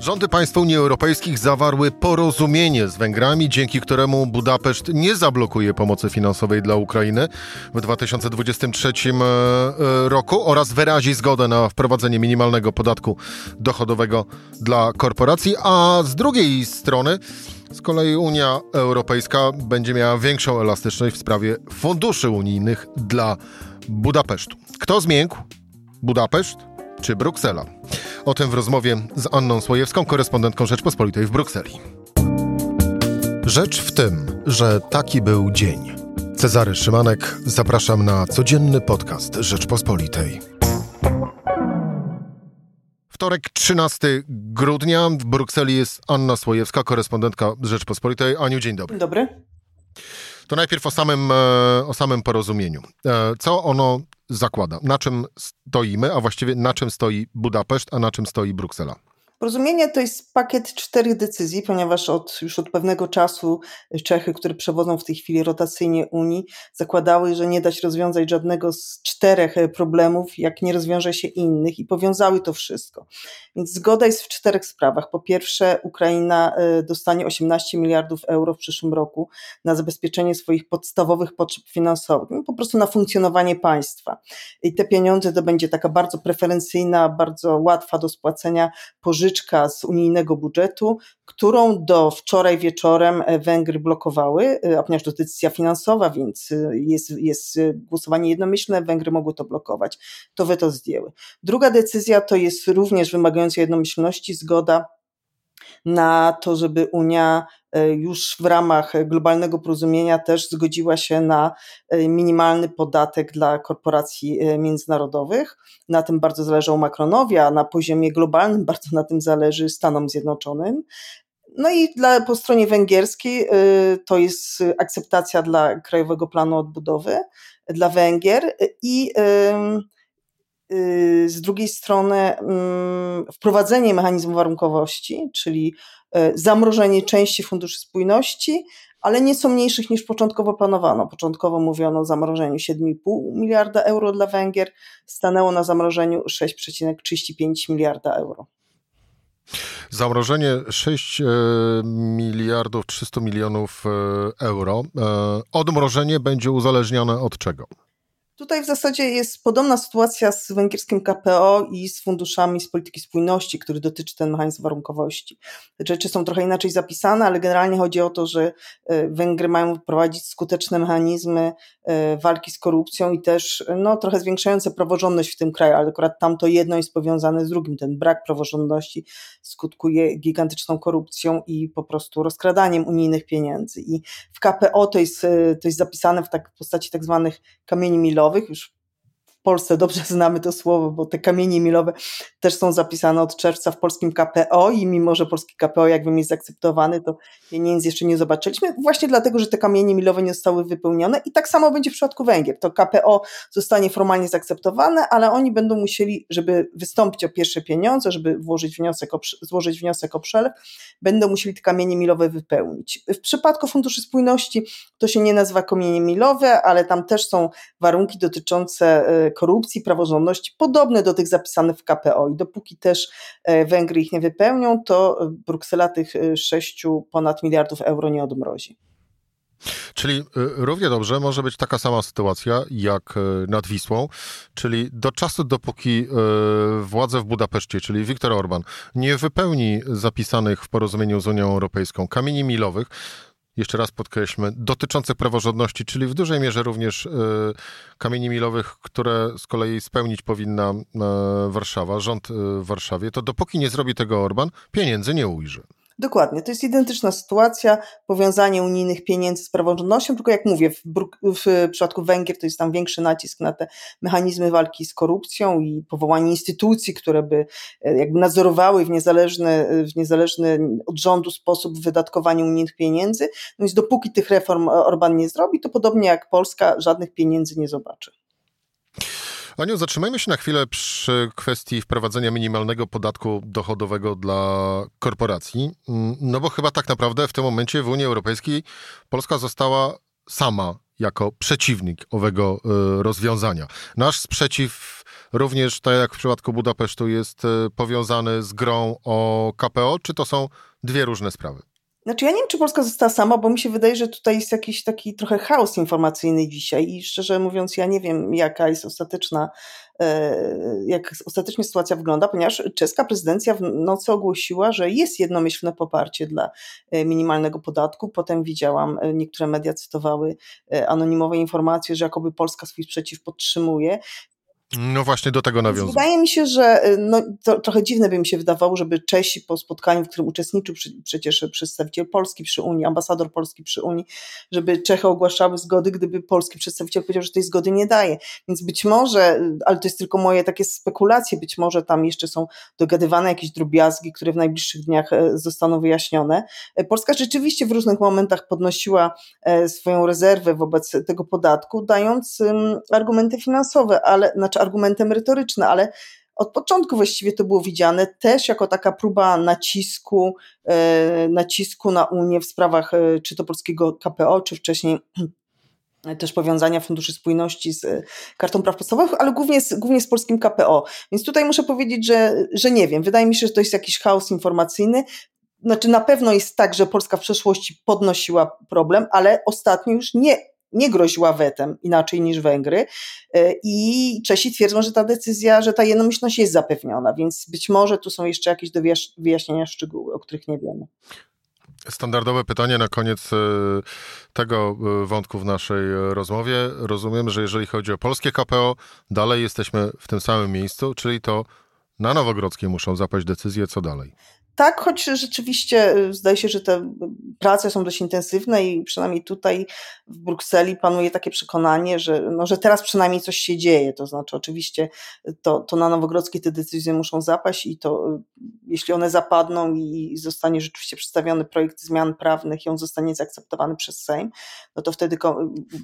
Rządy państw Unii Europejskich zawarły porozumienie z Węgrami, dzięki któremu Budapeszt nie zablokuje pomocy finansowej dla Ukrainy w 2023 e, e, roku oraz wyrazi zgodę na wprowadzenie minimalnego podatku dochodowego dla korporacji, a z drugiej strony z kolei Unia Europejska będzie miała większą elastyczność w sprawie funduszy unijnych dla Budapesztu. Kto zmiękł? Budapeszt czy Bruksela? O tym w rozmowie z Anną Słojewską, korespondentką Rzeczpospolitej w Brukseli. Rzecz w tym, że taki był dzień. Cezary Szymanek, zapraszam na codzienny podcast Rzeczpospolitej. Wtorek 13 grudnia w Brukseli jest Anna Słojewska, korespondentka Rzeczpospolitej. Aniu, dzień dobry. Dobry. To najpierw o samym, e, o samym porozumieniu. E, co ono zakłada? Na czym stoimy, a właściwie na czym stoi Budapeszt, a na czym stoi Bruksela? Porozumienie to jest pakiet czterech decyzji, ponieważ od, już od pewnego czasu Czechy, które przewodzą w tej chwili rotacyjnie Unii, zakładały, że nie da się rozwiązać żadnego z czterech e, problemów, jak nie rozwiąże się innych i powiązały to wszystko. Więc zgoda jest w czterech sprawach. Po pierwsze, Ukraina e, dostanie 18 miliardów euro w przyszłym roku na zabezpieczenie swoich podstawowych potrzeb finansowych, no po prostu na funkcjonowanie państwa. I te pieniądze to będzie taka bardzo preferencyjna, bardzo łatwa do spłacenia pożyczka pożyczka z unijnego budżetu, którą do wczoraj wieczorem e, Węgry blokowały, e, a ponieważ to decyzja finansowa, więc e, jest, jest głosowanie jednomyślne, Węgry mogły to blokować, to weto zdjęły. Druga decyzja to jest również wymagająca jednomyślności zgoda na to, żeby Unia już w ramach globalnego porozumienia też zgodziła się na e, minimalny podatek dla korporacji e, międzynarodowych. Na tym bardzo zależało Macronowi, a na poziomie globalnym bardzo na tym zależy Stanom Zjednoczonym. No i dla, po stronie węgierskiej to jest akceptacja dla Krajowego Planu Odbudowy dla Węgier i z drugiej strony mm, wprowadzenie mechanizmu warunkowości, czyli y, zamrożenie części funduszy spójności, ale nieco mniejszych niż początkowo planowano. Początkowo mówiono o zamrożeniu 7,5 miliarda euro dla Węgier, stanęło na zamrożeniu 6,35 miliarda euro. Zamrożenie 6 e, miliardów 300 milionów e, euro. E, odmrożenie będzie uzależnione od czego? Tutaj w zasadzie jest podobna sytuacja z węgierskim KPO i z funduszami z polityki spójności, który dotyczy ten mechanizm warunkowości. Rzeczy są trochę inaczej zapisane, ale generalnie chodzi o to, że e, Węgry mają wprowadzić skuteczne mechanizmy e, walki z korupcją i też no, trochę zwiększające praworządność w tym kraju, ale akurat tam to jedno jest powiązane z drugim. Ten brak praworządności skutkuje gigantyczną korupcją i po prostu rozkradaniem unijnych pieniędzy. I w KPO to jest, e, to jest zapisane w, tak, w postaci tak zwanych kamieni milowych, milowych, już w Polsce dobrze znamy to słowo, bo te kamienie milowe też są zapisane od czerwca w polskim KPO i mimo, że polski KPO jakby jest zaakceptowany, to pieniędzy jeszcze nie zobaczyliśmy, właśnie dlatego, że te kamienie milowe nie zostały wypełnione i tak samo będzie w przypadku Węgier. To KPO zostanie formalnie zaakceptowane, ale oni będą musieli, żeby wystąpić o pierwsze pieniądze, żeby włożyć wniosek o, złożyć wniosek o przelew, będą musieli te kamienie milowe wypełnić. W przypadku Funduszy Spójności to się nie nazywa kamienie milowe, ale tam też są warunki dotyczące y, korupcji, praworządności, podobne do tych zapisanych w KPO. I dopóki też e, Węgry ich nie wypełnią, to Bruksela tych 6 e, ponad miliardów euro nie odmrozi. Czyli e, równie dobrze może być taka sama sytuacja jak nad Wisłą, czyli do czasu, dopóki władze w Budapeszcie, czyli Viktor Orban, nie wypełni zapisanych w porozumieniu z Unią Europejską kamieni milowych, jeszcze raz podkreślmy, dotyczących praworządności, czyli w dużej mierze również y, kamieni milowych, które z kolei spełnić powinna y, Warszawa, rząd y, w Warszawie, to dopóki nie zrobi tego Orban, pieniędzy nie ujrzy. Dokładnie, to jest identyczna sytuacja, powiązanie unijnych pieniędzy z praworządnością, tylko jak mówię, w, w, przypadku Węgier to jest tam większy nacisk na te mechanizmy walki z korupcją i powołanie instytucji, które by e, jakby nadzorowały w niezależny, w niezależny od rządu sposób wydatkowania unijnych pieniędzy. No więc dopóki tych reform Orban nie zrobi, to podobnie jak Polska żadnych pieniędzy nie zobaczy. Aniu, zatrzymajmy się na chwilę przy kwestii wprowadzenia minimalnego podatku dochodowego dla korporacji. No bo chyba tak naprawdę w tym momencie w Unii Europejskiej Polska została sama jako przeciwnik owego y, rozwiązania. Nasz sprzeciw również, tak jak w przypadku Budapesztu, jest powiązany z grą o KPO, czy to są dwie różne sprawy? Znaczy ja nie wiem, czy Polska została sama, bo mi się wydaje, że tutaj jest jakiś taki trochę chaos informacyjny dzisiaj i szczerze mówiąc ja nie wiem, jaka jest ostateczna, e, jak ostatecznie sytuacja wygląda, ponieważ czeska prezydencja w nocy ogłosiła, że jest jednomyślne poparcie dla e, minimalnego podatku. Potem widziałam, e, niektóre media cytowały anonimowe informacje, że jakoby Polska swój sprzeciw podtrzymuje. No właśnie do tego nawiązuję. Wydaje mi się, że y, no, to, trochę dziwne by mi się wydawało, żeby Czesi po spotkaniu, w którym uczestniczył przy, przecież przedstawiciel Polski przy Unii, ambasador Polski przy Unii, żeby Czechy ogłaszały zgody, gdyby polski przedstawiciel powiedział, że tej zgody nie daje. Więc być może, y, ale to jest tylko moje takie spekulacje, być może tam jeszcze są dogadywane jakieś drobiazgi, które w najbliższych dniach y, zostaną wyjaśnione. Polska rzeczywiście w różnych momentach podnosiła swoją rezerwę wobec tego podatku, dając argumenty finansowe, ale znaczy argumentem merytoryczne, ale od początku właściwie to było widziane też jako taka próba nacisku, e, nacisku na Unię w sprawach e, czy to polskiego KPO, czy wcześniej też powiązania Funduszy Spójności z Kartą Praw Podstawowych, ale głównie z, głównie z polskim KPO. Więc tutaj muszę powiedzieć, że, że nie wiem. Wydaje mi się, że to jest jakiś chaos informacyjny. Znaczy na pewno jest tak, że Polska w przeszłości podnosiła problem, ale ostatnio już nie nie groziła wetem inaczej niż Węgry e, i Czesi twierdzą, że ta decyzja, że ta jednomyślność jest zapewniona, więc być może tu są jeszcze jakieś do wyjaśnienia szczegóły, o których nie wiemy. Standardowe pytanie na koniec e, tego e, wątku w naszej rozmowie. Rozumiem, że jeżeli chodzi o polskie KPO, dalej jesteśmy w tym samym miejscu, czyli to na Nowogrodzkiej muszą zapaść decyzje, co dalej. Tak, choć rzeczywiście y, zdaje się, że te prace są dość intensywne i przynajmniej tutaj w Brukseli panuje takie przekonanie, że, no, że teraz przynajmniej coś się dzieje. To znaczy, oczywiście to, to na Nowogrodzkiej te decyzje muszą zapaść i to, y, jeśli one zapadną i zostanie rzeczywiście przedstawiony projekt zmian prawnych i on zostanie zaakceptowany przez Sejm, no to wtedy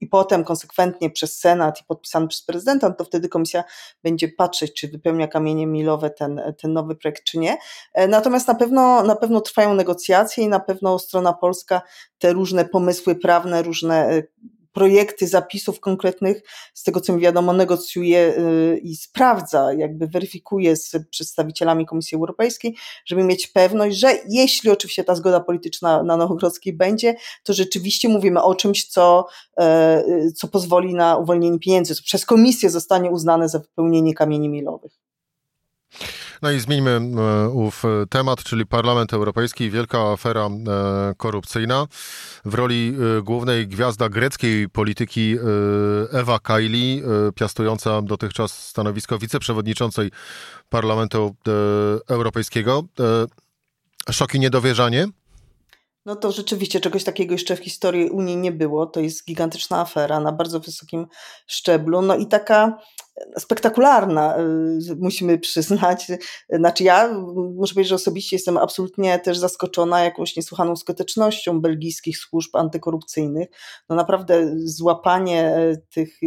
i potem konsekwentnie przez Senat i podpisany przez prezydenta, no to wtedy komisja będzie patrzeć, czy wypełnia kamienie milowe ten, ten nowy projekt, czy nie. E, natomiast na pewno, na pewno trwają negocjacje i na pewno strona polska te różne pomysły prawne, różne e, projekty zapisów konkretnych, z tego co mi wiadomo, negocjuje e, i sprawdza, jakby weryfikuje z przedstawicielami Komisji Europejskiej, żeby mieć pewność, że jeśli oczywiście ta zgoda polityczna na Nowogrodzkiej będzie, to rzeczywiście mówimy o czymś, co, e, co pozwoli na uwolnienie pieniędzy, co przez Komisję zostanie uznane za wypełnienie kamieni milowych. No i zmieńmy e, ów temat, czyli Parlament Europejski, wielka afera e, korupcyjna. W roli e, głównej gwiazda greckiej polityki Ewa Kaili, piastująca dotychczas stanowisko wiceprzewodniczącej Parlamentu Europejskiego. Szok i niedowierzanie? No to rzeczywiście czegoś takiego jeszcze w historii Unii nie było. To jest gigantyczna afera na bardzo wysokim szczeblu. No i taka spektakularna, y, musimy przyznać. Znaczy ja muszę powiedzieć, że osobiście jestem absolutnie też zaskoczona jakąś niesłychaną skutecznością belgijskich służb antykorupcyjnych. No naprawdę złapanie e, tych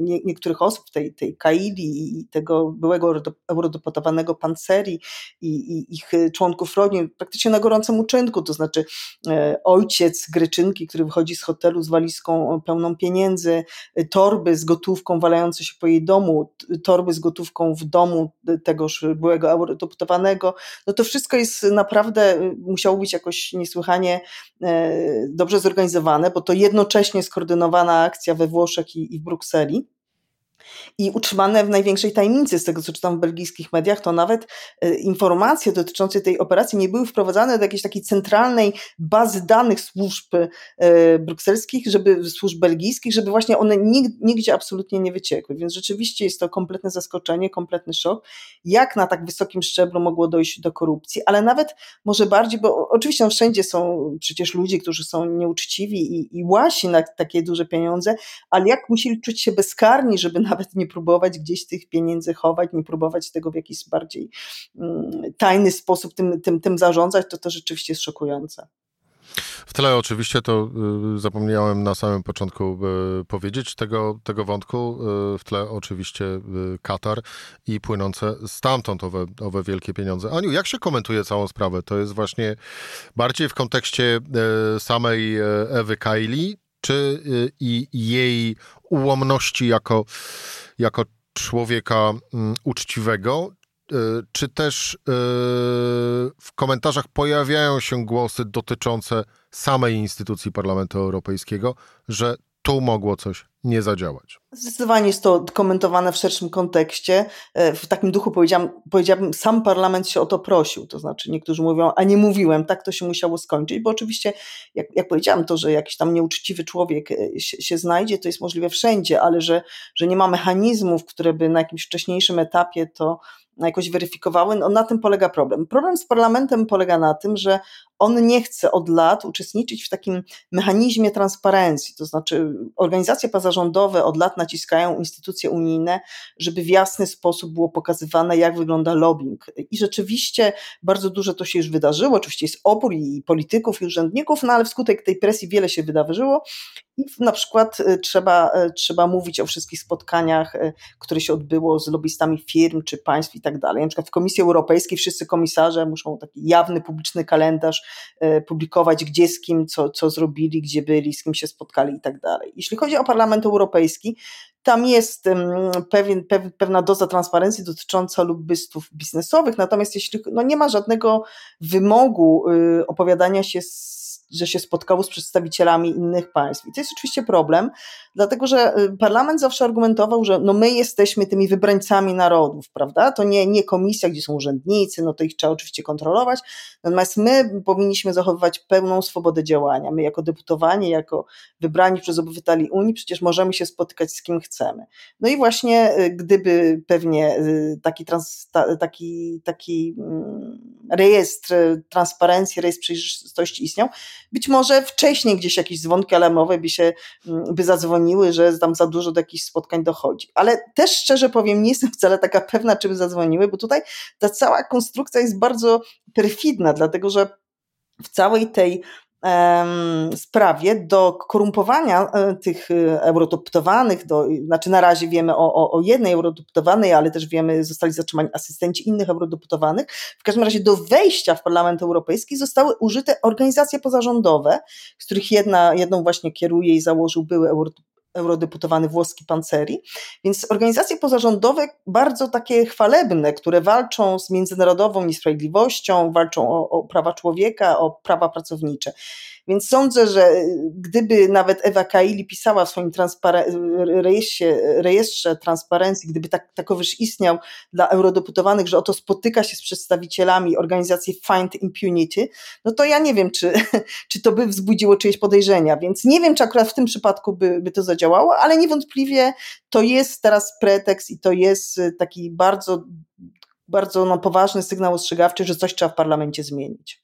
nie, niektórych osób, tej, tej Kaili i tego byłego eurodeputowanego Panceri i, i ich członków rodzin praktycznie na gorącym uczynku, to znaczy e, ojciec Greczynki, który wychodzi z hotelu z walizką pełną pieniędzy, torby z gotówką walające się po jej domu, torby z gotówką w domu tegoż byłego eurodeputowanego, no to wszystko jest naprawdę, musiało być jakoś niesłychanie e, dobrze zorganizowane, bo to jednocześnie skoordynowana akcja we Włoszech i, i w Brukseli i utrzymane w największej tajemnicy, z tego co czytam w belgijskich mediach, to nawet e, informacje dotyczące tej operacji nie były wprowadzane do jakiejś takiej centralnej bazy danych służb e, brukselskich, żeby, służb belgijskich, żeby właśnie one nigdzie absolutnie nie wyciekły. Więc rzeczywiście jest to kompletne zaskoczenie, kompletny szok, jak na tak wysokim szczeblu mogło dojść do korupcji, ale nawet może bardziej, bo oczywiście no wszędzie są przecież ludzie, którzy są nieuczciwi i, i łasi na takie duże pieniądze, ale jak musieli czuć się bezkarni, żeby nawet nie próbować gdzieś tych pieniędzy chować, nie próbować tego w jakiś bardziej mm, tajny sposób tym, tym, tym zarządzać, to to rzeczywiście jest szokujące. W tle oczywiście to y, zapomniałem na samym początku y, powiedzieć tego, tego wątku. Y, w tle oczywiście Katar i płynące stamtąd owe, owe wielkie pieniądze. Aniu, jak się komentuje całą sprawę? To jest właśnie bardziej w kontekście samej Ewy Kaili, czy i jej ułomności jako, jako człowieka mm, uczciwego, czy też w komentarzach pojawiają się głosy dotyczące samej instytucji Parlamentu Europejskiego, że tu mogło coś nie zadziałać. Zdecydowanie jest to komentowane w szerszym kontekście. E, w takim duchu powiedziałam, powiedziałabym, sam parlament się o to prosił. To znaczy, niektórzy mówią, a nie mówiłem, tak to się musiało skończyć, bo oczywiście, jak, jak powiedziałam, to, że jakiś tam nieuczciwy człowiek e, się, się, znajdzie, to jest możliwe wszędzie, ale że, że nie ma mechanizmów, które by na jakimś wcześniejszym etapie to jakoś weryfikowały, no na tym polega problem. Problem z parlamentem polega na tym, że on nie chce od lat uczestniczyć w takim mechanizmie transparencji, to znaczy organizacje pozarządowe od lat naciskają instytucje unijne, żeby w jasny sposób było pokazywane, jak wygląda lobbying. I rzeczywiście bardzo dużo to się już wydarzyło, oczywiście jest opór i polityków, i urzędników, no ale wskutek tej presji wiele się wydarzyło i na przykład y, trzeba, y, trzeba mówić o wszystkich spotkaniach, y, które się odbyło z lobbystami firm czy państw i tak dalej. Na przykład w Komisji Europejskiej wszyscy komisarze muszą taki jawny, publiczny kalendarz publikować, gdzie z kim, co, co zrobili, gdzie byli, z kim się spotkali i tak dalej. Jeśli chodzi o Parlament Europejski, tam jest pewien, pewna doza transparencji dotycząca lobbystów biznesowych, natomiast jeśli no nie ma żadnego wymogu opowiadania się z że się spotkało z przedstawicielami innych państw. I to jest oczywiście problem, dlatego że y, parlament zawsze argumentował, że no my jesteśmy tymi wybrańcami narodów, prawda? To nie, nie komisja, gdzie są urzędnicy, no to ich trzeba oczywiście kontrolować, natomiast my powinniśmy zachowywać pełną swobodę działania. My jako deputowani, jako wybrani przez obywateli Unii przecież możemy się spotykać z kim chcemy. No i właśnie y, gdyby pewnie y, taki, trans, taki, taki mm, rejestr transparencji, rejestr przejrzystości istniał, być może wcześniej gdzieś jakieś dzwonki alarmowe by się, mm, by zadzwoniły, że tam za dużo do jakichś spotkań dochodzi. Ale też szczerze powiem, nie jestem wcale taka pewna, czy by zadzwoniły, bo tutaj ta cała konstrukcja jest bardzo perfidna, dlatego że w całej tej sprawie do korumpowania e, tych e, eurodeputawanych, do, znaczy na razie wiemy o, o, o jednej eurodeputawanej, ale też wiemy, zostali zatrzymani asystenci innych eurodeputawanych. W każdym razie do wejścia w Parlament Europejski zostały użyte organizacje pozarządowe, z których jedna, jedną właśnie kieruje i założył były eurodeputowany włoski Panceri. Więc organizacje pozarządowe bardzo takie chwalebne, które walczą z międzynarodową niesprawiedliwością, walczą o, o prawa człowieka, o prawa pracownicze. Więc sądzę, że gdyby nawet Ewa Kaili pisała w swoim rejestrze, rejestrze transparencji, gdyby tak, takowyż istniał dla eurodeputowanych, że oto spotyka się z przedstawicielami organizacji Find Impunity, no to ja nie wiem, czy, czy to by wzbudziło czyjeś podejrzenia. Więc nie wiem, czy akurat w tym przypadku by, by to zadziałało, ale niewątpliwie to jest teraz pretekst i to jest taki bardzo, bardzo no, poważny sygnał ostrzegawczy, że coś trzeba w parlamencie zmienić.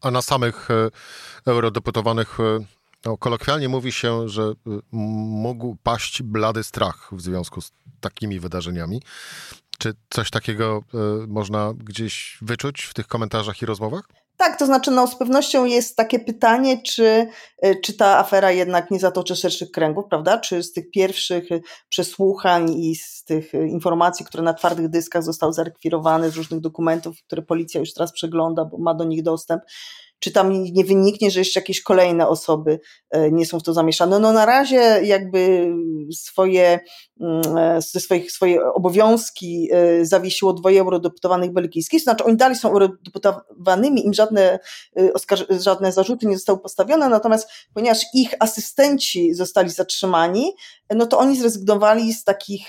A na samych e, eurodeputowanych e, no, kolokwialnie mówi się, że mógł paść blady strach w związku z takimi wydarzeniami. Czy coś takiego można gdzieś wyczuć w tych komentarzach i rozmowach? Tak, to znaczy, no, z pewnością jest takie pytanie, czy, y, czy ta afera jednak nie zatoczy szerszych kręgów, prawda? Czy z tych pierwszych y, przesłuchań i z tych y, informacji, które na twardych dyskach zostały zarekwirowane, z różnych dokumentów, które policja już teraz przegląda, bo ma do nich dostęp, czy tam nie wyniknie, że jeszcze jakieś kolejne osoby e, nie są w to zamieszane. No na razie jakby swoje, mm, e, swoich, swoje obowiązki e, zawiesiło dwoje eurodeputawanych belgijskich, znaczy oni dalej są eurodeputowanymi, im żadne, żadne zarzuty nie zostały postawione, natomiast ponieważ ich asystenci zostali zatrzymani, no to oni zrezygnowali z takich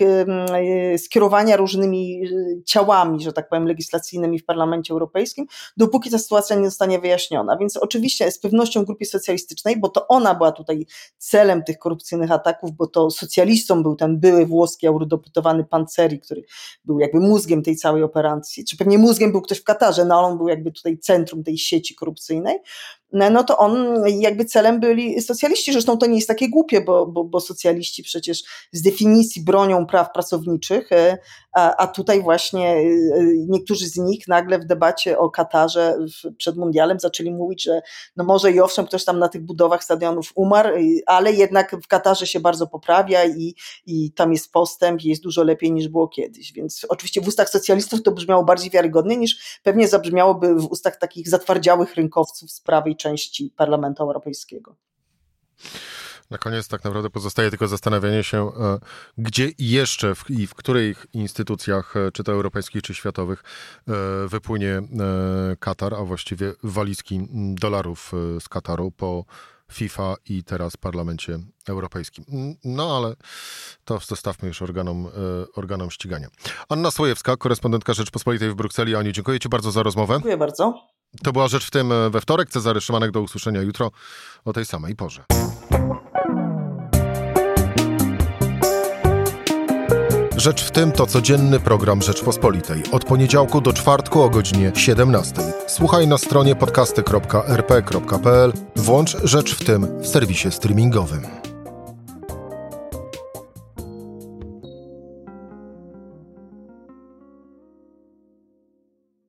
skierowania różnymi ciałami, że tak powiem, legislacyjnymi w Parlamencie Europejskim, dopóki ta sytuacja nie zostanie wyjaśniona. Więc oczywiście z pewnością grupie socjalistycznej, bo to ona była tutaj celem tych korupcyjnych ataków, bo to socjalistą był ten były włoski eurodeputowany Panceri, który był jakby mózgiem tej całej operacji, czy pewnie mózgiem był ktoś w Katarze, no ale on był jakby tutaj centrum tej sieci korupcyjnej no to on jakby celem byli socjaliści. Zresztą to nie jest takie głupie, bo, bo, bo socjaliści przecież z definicji bronią praw pracowniczych, e, a, a tutaj właśnie e, niektórzy z nich nagle w debacie o Katarze przed mundialem zaczęli mówić, że no może i owszem, ktoś tam na tych budowach stadionów umarł, ale jednak w Katarze się bardzo poprawia i, i tam jest postęp jest dużo lepiej niż było kiedyś. Więc oczywiście w ustach socjalistów to brzmiało bardziej wiarygodnie niż pewnie zabrzmiałoby w ustach takich zatwardziałych rynkowców z prawej części Parlamentu Europejskiego. Na koniec tak naprawdę pozostaje tylko zastanawianie się, e, gdzie jeszcze w, i w których instytucjach, e, czy to europejskich, czy światowych, e, wypłynie Katar, a właściwie walizki dolarów z Kataru po FIFA i teraz Parlamencie Europejskim. No ale to zostawmy już organom, organom ścigania. Anna Słojewska, korespondentka Rzeczpospolitej w Brukseli. Aniu, dziękuję Ci bardzo za rozmowę. Dziękuję bardzo. To była Rzecz w tym we wtorek. Cezary Szymanek, do usłyszenia jutro o tej samej porze. Rzecz w tym to codzienny program Rzeczpospolitej. Od poniedziałku do czwartku o godzinie 17. Słuchaj na stronie podcasty.rp.pl. Włącz Rzecz w tym w serwisie streamingowym.